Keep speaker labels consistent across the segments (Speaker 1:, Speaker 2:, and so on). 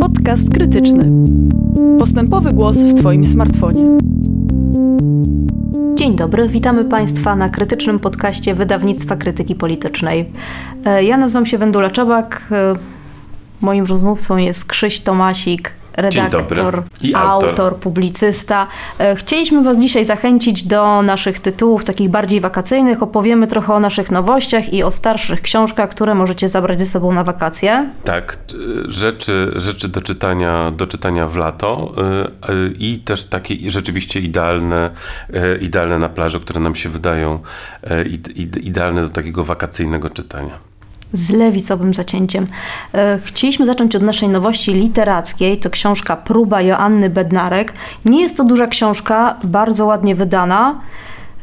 Speaker 1: Podcast krytyczny. Postępowy głos w Twoim smartfonie.
Speaker 2: Dzień dobry, witamy Państwa na krytycznym podcaście wydawnictwa krytyki politycznej. E, ja nazywam się Wendula Czabak. E, moim rozmówcą jest Krzyś Tomasik, redaktor,
Speaker 3: I
Speaker 2: autor.
Speaker 3: autor.
Speaker 2: publicysta. E, Chcieliśmy Was dzisiaj zachęcić do naszych tytułów, takich bardziej wakacyjnych. Opowiemy trochę o naszych nowościach i o starszych książkach, które możecie zabrać ze sobą na wakacje.
Speaker 3: Tak, t- rzeczy, rzeczy do, czytania, do czytania w lato y, i też takie rzeczywiście idealne, idealne na plaży, które nam się wydają ide- ide- idealne do takiego wakacyjnego czytania.
Speaker 2: Z lewicowym zacięciem. E, Chcieliśmy zacząć od naszej nowości literackiej. To książka Próba Joanny Bednarek. Nie jest to duża książka, bardzo ładnie wydana,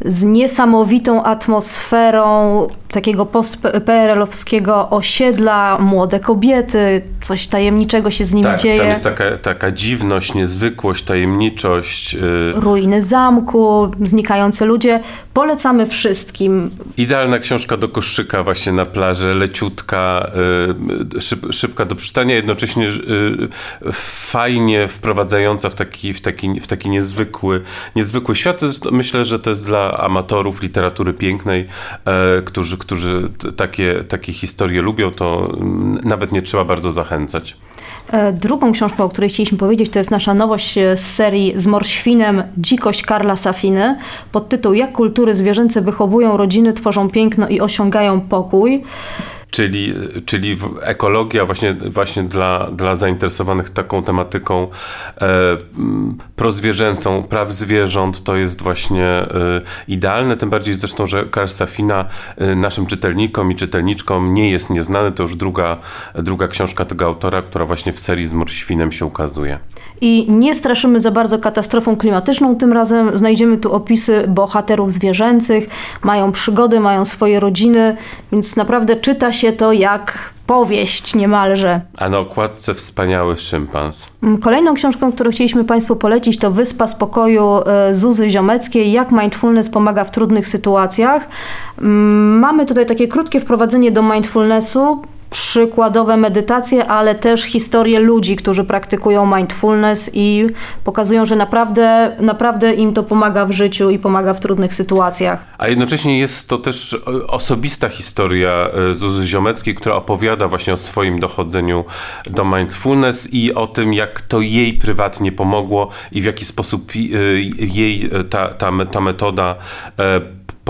Speaker 2: z niesamowitą atmosferą takiego post-PRL-owskiego osiedla, młode kobiety, coś tajemniczego się z nimi
Speaker 3: Tak,
Speaker 2: dzieje.
Speaker 3: tam jest taka, taka dziwność, niezwykłość, tajemniczość. y,
Speaker 2: Ruiny zamku, znikające ludzie. Polecamy wszystkim.
Speaker 3: Idealna książka do koszyka właśnie na plaży, leciutka, y, szyb, szybka do przeczytania, jednocześnie y, fajnie wprowadzająca w taki, w taki, w taki niezwykły, niezwykły świat. Myślę, że to jest dla amatorów literatury pięknej, e, którzy, którzy takie, takie historie lubią, to mm, nawet nie trzeba bardzo zachęcać.
Speaker 2: E, Drugą książką, o której chcieliśmy powiedzieć, to jest nasza nowość e, z serii z Morświnem Dzikość Karla Safiny pod tytuł Jak kultury zwierzęce wychowują rodziny, tworzą piękno i osiągają pokój.
Speaker 3: Czyli, czyli ekologia właśnie, właśnie dla, dla zainteresowanych taką tematyką e, prozwierzęcą, praw zwierząt, to jest właśnie e, idealne, tym bardziej zresztą, że Karl Safina e, naszym czytelnikom i czytelniczkom nie jest nieznany, to już druga, druga książka tego autora, która właśnie w serii z Morświnem się ukazuje.
Speaker 2: I nie straszymy za bardzo katastrofą klimatyczną. Tym razem znajdziemy tu opisy bohaterów zwierzęcych, mają przygody, mają swoje rodziny, więc naprawdę czyta się to jak powieść niemalże.
Speaker 3: A na okładce wspaniały szympans.
Speaker 2: Mm, Kolejną książką, którą chcieliśmy Państwu polecić, to Wyspa Spokoju e, Zuzy Ziomeckiej. Jak mindfulness pomaga w trudnych sytuacjach. Mm, Mamy tutaj takie krótkie wprowadzenie do mindfulnessu, przykładowe medytacje, ale też historie ludzi, którzy praktykują mindfulness i pokazują, że naprawdę, naprawdę im to pomaga w życiu i pomaga w trudnych sytuacjach.
Speaker 3: A jednocześnie jest to też e, osobista historia e, Zuzy Ziomeckiej, która opowiada właśnie o swoim dochodzeniu do mindfulness i o tym, jak to jej prywatnie pomogło i w jaki sposób e, jej ta, ta, ta metoda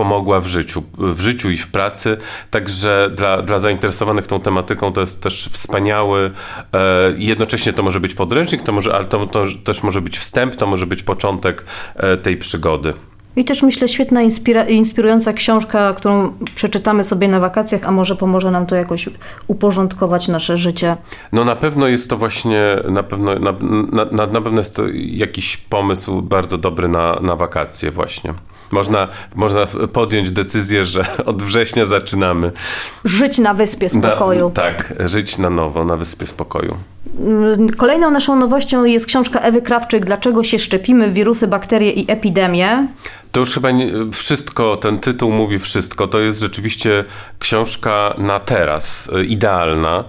Speaker 3: pomogła w życiu, w życiu i w pracy. Także dla, dla zainteresowanych tą tematyką to jest też wspaniały, e, jednocześnie to może być podręcznik, to może, ale to, to też może być wstęp, to może być początek e, tej przygody.
Speaker 2: I też myślę świetna, inspira- inspirująca książka, którą przeczytamy sobie na wakacjach, a może pomoże nam to jakoś uporządkować nasze życie.
Speaker 3: No na pewno jest to właśnie, na pewno, na, na, na, na pewno jest to jakiś pomysł bardzo dobry na, na wakacje właśnie. Można, można podjąć decyzję, że od września zaczynamy.
Speaker 2: Żyć na wyspie spokoju.
Speaker 3: Na, tak, żyć na nowo na Wyspie Spokoju.
Speaker 2: Kolejną naszą nowością jest książka Ewy Krawczyk Dlaczego się szczepimy, wirusy, bakterie i epidemie.
Speaker 3: To już chyba nie, wszystko, ten tytuł mówi wszystko. To jest rzeczywiście książka na teraz, idealna.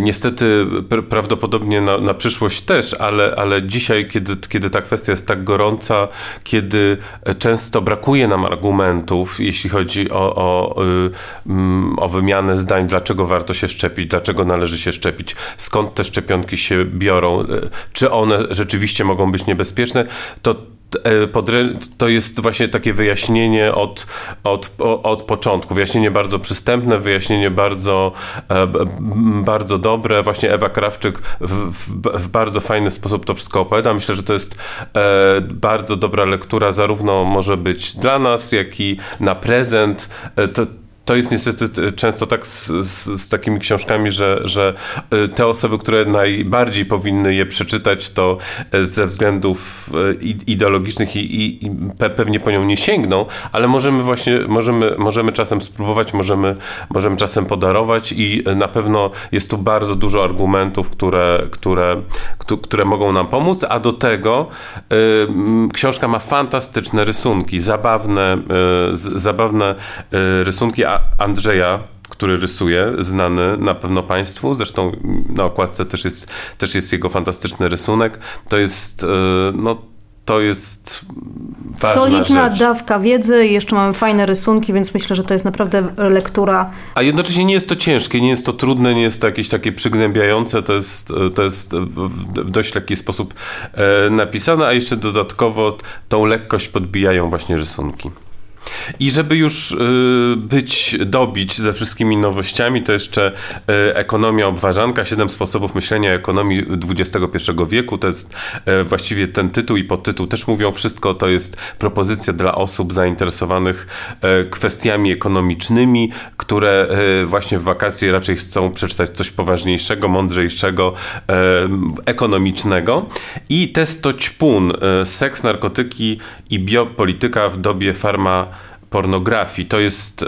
Speaker 3: Niestety pr- prawdopodobnie na, na przyszłość też, ale, ale dzisiaj, kiedy, kiedy ta kwestia jest tak gorąca, kiedy często brakuje nam argumentów, jeśli chodzi o, o, y, mm, o wymianę zdań, dlaczego warto się szczepić, dlaczego należy się szczepić, skąd te szczepionki się biorą, y, czy one rzeczywiście mogą być niebezpieczne, to to jest właśnie takie wyjaśnienie od, od, od początku. Wyjaśnienie bardzo przystępne, wyjaśnienie bardzo, e, bardzo dobre. Właśnie Ewa Krawczyk w, w, bardzo fajny sposób to wszystko opowiada. Myślę, że to jest e, bardzo dobra lektura, zarówno może być dla nas, jak i na prezent. E, to, to jest niestety t- często tak z, z, z takimi książkami, że, że y, te osoby, które najbardziej powinny je przeczytać, to y, ze względów ideologicznych i, i, i pe, pewnie po nią nie sięgną, ale możemy właśnie, możemy, możemy czasem spróbować, możemy, możemy czasem podarować i na pewno jest tu bardzo dużo argumentów, które, które, któ- które mogą nam pomóc, a do tego y, książka ma fantastyczne rysunki, zabawne, y, zabawne y, rysunki A- Andrzeja, który rysuje, znany na pewno Państwu, zresztą na okładce też jest, też jest jego fantastyczny rysunek. To jest, no to jest ważna
Speaker 2: Solidna
Speaker 3: rzecz.
Speaker 2: dawka wiedzy jeszcze mamy fajne rysunki, więc myślę, że to jest naprawdę lektura.
Speaker 3: A jednocześnie nie jest to ciężkie, nie jest to trudne, nie jest to jakieś takie przygnębiające, to jest, to jest w dość lekki sposób e, napisane, a jeszcze dodatkowo tą lekkość podbijają właśnie rysunki. I żeby już y, być, dobić ze wszystkimi nowościami, to jeszcze y, ekonomia obważanka, siedem sposobów myślenia ekonomii XXI wieku. To jest y, właściwie ten tytuł i podtytuł też mówią wszystko. To jest propozycja dla osób zainteresowanych kwestiami ekonomicznymi, które właśnie w wakacje raczej chcą przeczytać coś poważniejszego, mądrzejszego, ekonomicznego. I testo ćpun, seks, narkotyki i biopolityka w dobie farma pornografii. To jest e,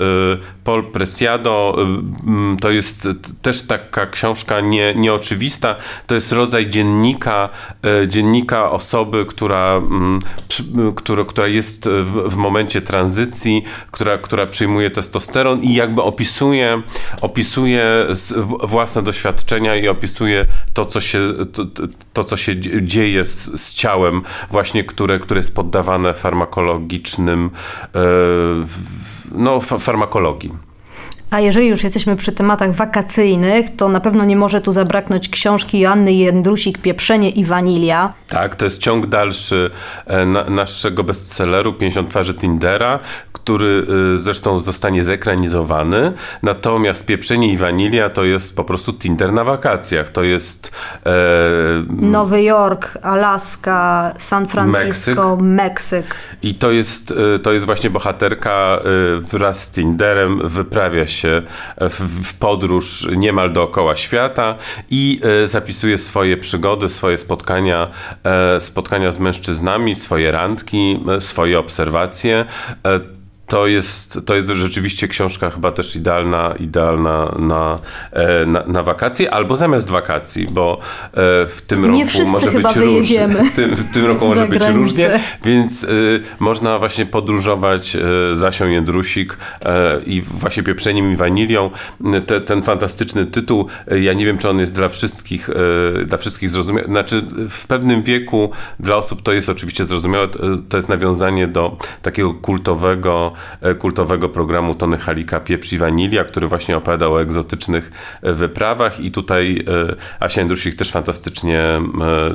Speaker 3: Paul Presiado, e, to jest też taka książka nie, nieoczywista. To jest rodzaj dziennika, e, dziennika osoby, która, która, która jest w, momencie tranzycji, która, która przyjmuje testosteron i jakby opisuje, opisuje własne doświadczenia i opisuje to, co się, to, to co się dzieje z, z ciałem, właśnie które, które jest poddawane farmakologicznym no, farmakologii.
Speaker 2: A jeżeli już jesteśmy przy tematach wakacyjnych, to na pewno nie może tu zabraknąć książki Joanny Jędrusik Pieprzenie i Wanilia.
Speaker 3: Tak, to jest ciąg dalszy e, na, naszego bestselleru 50 twarzy Tindera, który e, zresztą zostanie zekranizowany. Natomiast Pieprzenie i Wanilia to jest po prostu Tinder na wakacjach. To jest...
Speaker 2: E, Nowy Jork, Alaska, San Francisco, Meksyk. Meksyk.
Speaker 3: I to jest, e, to jest właśnie bohaterka wraz z Tinderem wyprawia się się w, podróż niemal dookoła świata i e, zapisuje swoje przygody, swoje spotkania, e, spotkania z mężczyznami, swoje randki, e, swoje obserwacje to jest, to jest rzeczywiście książka chyba też idealna, idealna na, e, na, na wakacje albo zamiast wakacji, bo e, w tym roku może być różnie. W tym, w tym roku może być różnie, więc y, można właśnie podróżować Zasią Jędrusik i właśnie pieprzeniem i wanilią. Te, ten fantastyczny tytuł, ja nie wiem, czy on jest dla wszystkich, dla wszystkich zrozumiały. Znaczy w pewnym wieku dla osób to jest oczywiście zrozumiałe, to jest nawiązanie do takiego kultowego E, kultowego programu Tony Halika Pieprz i Wanilia, który właśnie opowiadał o egzotycznych e, wyprawach i tutaj e, Asia Jędrusik też fantastycznie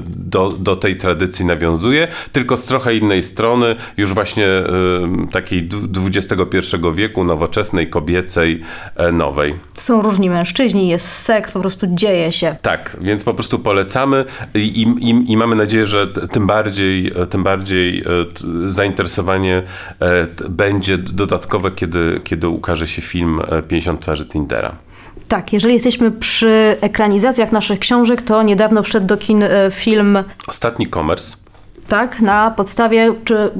Speaker 3: do, do tej tradycji nawiązuje, tylko z trochę innej strony, już właśnie takiej XXI wieku, nowoczesnej, kobiecej, nowej.
Speaker 2: Są różni mężczyźni, jest seks, po prostu dzieje się.
Speaker 3: Tak, więc po prostu polecamy i, i, i mamy nadzieję, że tym bardziej, tym bardziej zainteresowanie będzie dodatkowe, kiedy, kiedy ukaże się film 50 e, twarzy Tindera.
Speaker 2: Tak, jeżeli jesteśmy przy ekranizacjach naszych książek, to niedawno wszedł do kin e, film
Speaker 3: Ostatni Komers.
Speaker 2: Tak, na podstawie. Czy,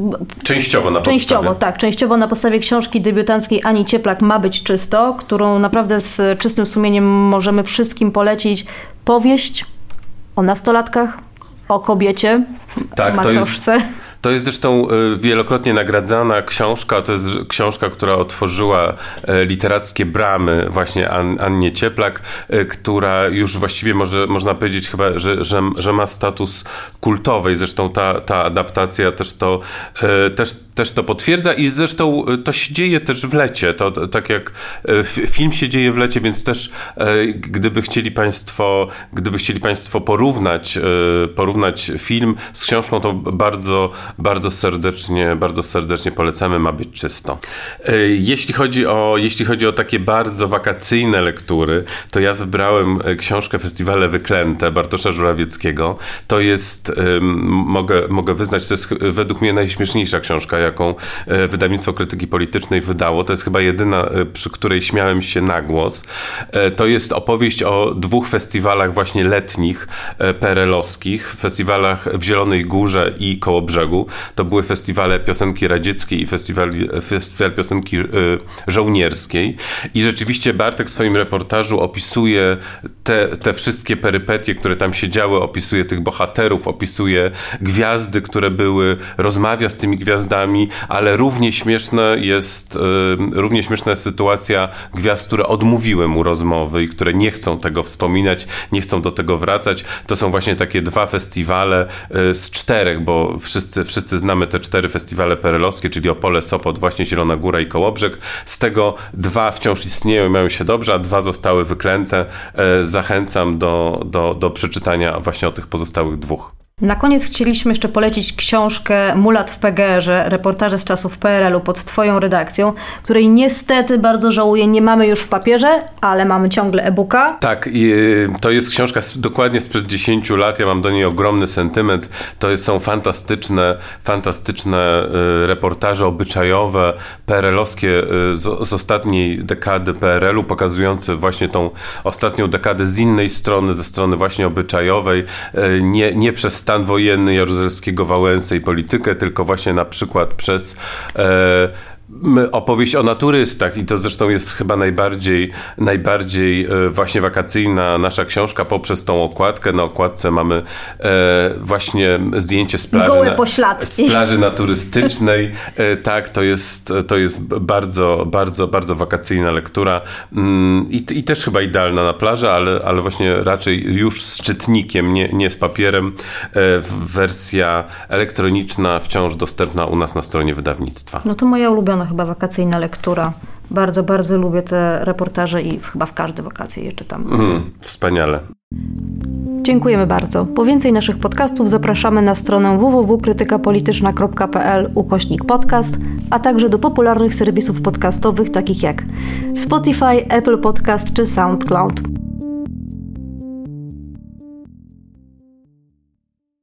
Speaker 3: częściowo na
Speaker 2: częściowo,
Speaker 3: podstawie.
Speaker 2: tak, częściowo na podstawie książki debiutanckiej Ani Cieplak Ma być czysto, którą naprawdę z czystym sumieniem możemy wszystkim polecić. Powieść o nastolatkach, o kobiecie, tak, o macoszce.
Speaker 3: To jest to jest zresztą e, wielokrotnie nagradzana książka. To jest książka, która otworzyła e, literackie bramy właśnie Annie Cieplak, e, która już właściwie może, można powiedzieć chyba, że, że, że ma status kultowej. Zresztą ta, ta adaptacja też to, też, też to potwierdza i zresztą to się dzieje też w lecie. To, to tak jak film się dzieje w lecie, więc też gdyby chcieli Państwo, gdyby chcieli Państwo porównać, porównać film z książką, to bardzo bardzo serdecznie, bardzo serdecznie polecamy, ma być czysto. E, jeśli chodzi o, jeśli chodzi o takie bardzo wakacyjne lektury, to ja wybrałem e, książkę Festiwale Wyklęte Bartosza Żurawieckiego. To jest, mogę, mogę wyznać, to jest według mnie najśmieszniejsza książka, jaką e, wydawnictwo krytyki politycznej wydało. To jest chyba jedyna, przy której śmiałem się na głos. To jest opowieść o dwóch festiwalach właśnie letnich, perelowskich, festiwalach w Zielonej Górze i koło brzegu. To były festiwale piosenki radzieckiej i festiwal, festiwal piosenki y, żołnierskiej. I rzeczywiście Bartek w swoim reportażu opisuje te, te wszystkie perypetie, które tam się działy, opisuje tych bohaterów, opisuje gwiazdy, które były, rozmawia z tymi gwiazdami ale równie śmieszne jest, y, równie śmieszna jest sytuacja gwiazd, które odmówiły mu rozmowy i które nie chcą tego wspominać, nie chcą do tego wracać. To są właśnie takie dwa festiwale y, z czterech, bo wszyscy, wszyscy znamy te cztery festiwale perelowskie, czyli Opole, Sopot, właśnie Zielona Góra i Kołobrzeg. Z tego dwa wciąż istnieją, mają się dobrze, a dwa zostały wyklęte. Y, zachęcam do, do, do przeczytania właśnie o tych pozostałych dwóch.
Speaker 2: Na koniec chcieliśmy jeszcze polecić książkę Mulat w PGR-ze, reportaże z czasów PRL-u pod Twoją redakcją, której niestety bardzo żałuję, nie mamy już w papierze, ale mamy ciągle e-booka.
Speaker 3: Tak, i y, to jest książka z, dokładnie sprzed 10 lat, ja mam do niej ogromny sentyment. To jest, są fantastyczne, fantastyczne y, reportaże obyczajowe, PRL-owskie y, z, z ostatniej dekady PRL-u, pokazujące właśnie tą ostatnią dekadę z innej strony, ze strony właśnie obyczajowej, nie, nie przez stan wojenny Jaruzelskiego Wałęsy i politykę, tylko właśnie na przykład przez e, opowieść o naturystach i to zresztą jest chyba najbardziej, najbardziej e, właśnie wakacyjna nasza książka poprzez tą okładkę. Na okładce mamy e, właśnie zdjęcie z plaży,
Speaker 2: Gołe pośladki.
Speaker 3: z plaży naturystycznej. E, tak, to jest, to jest bardzo, bardzo, bardzo wakacyjna lektura mm, i, i też chyba idealna na plażę, ale, ale właśnie raczej już z czytnikiem, nie, nie z papierem. Wersja elektroniczna wciąż dostępna u nas na stronie wydawnictwa.
Speaker 2: No to moja ulubiona chyba wakacyjna lektura. Bardzo, bardzo lubię te reportaże i chyba w każde wakacje je czytam.
Speaker 3: Mm, wspaniale.
Speaker 2: Dziękujemy bardzo. Po więcej naszych podcastów zapraszamy na stronę www.krytykapolityczna.pl ukośnik podcast, a także do popularnych serwisów podcastowych takich jak Spotify, Apple Podcast czy SoundCloud.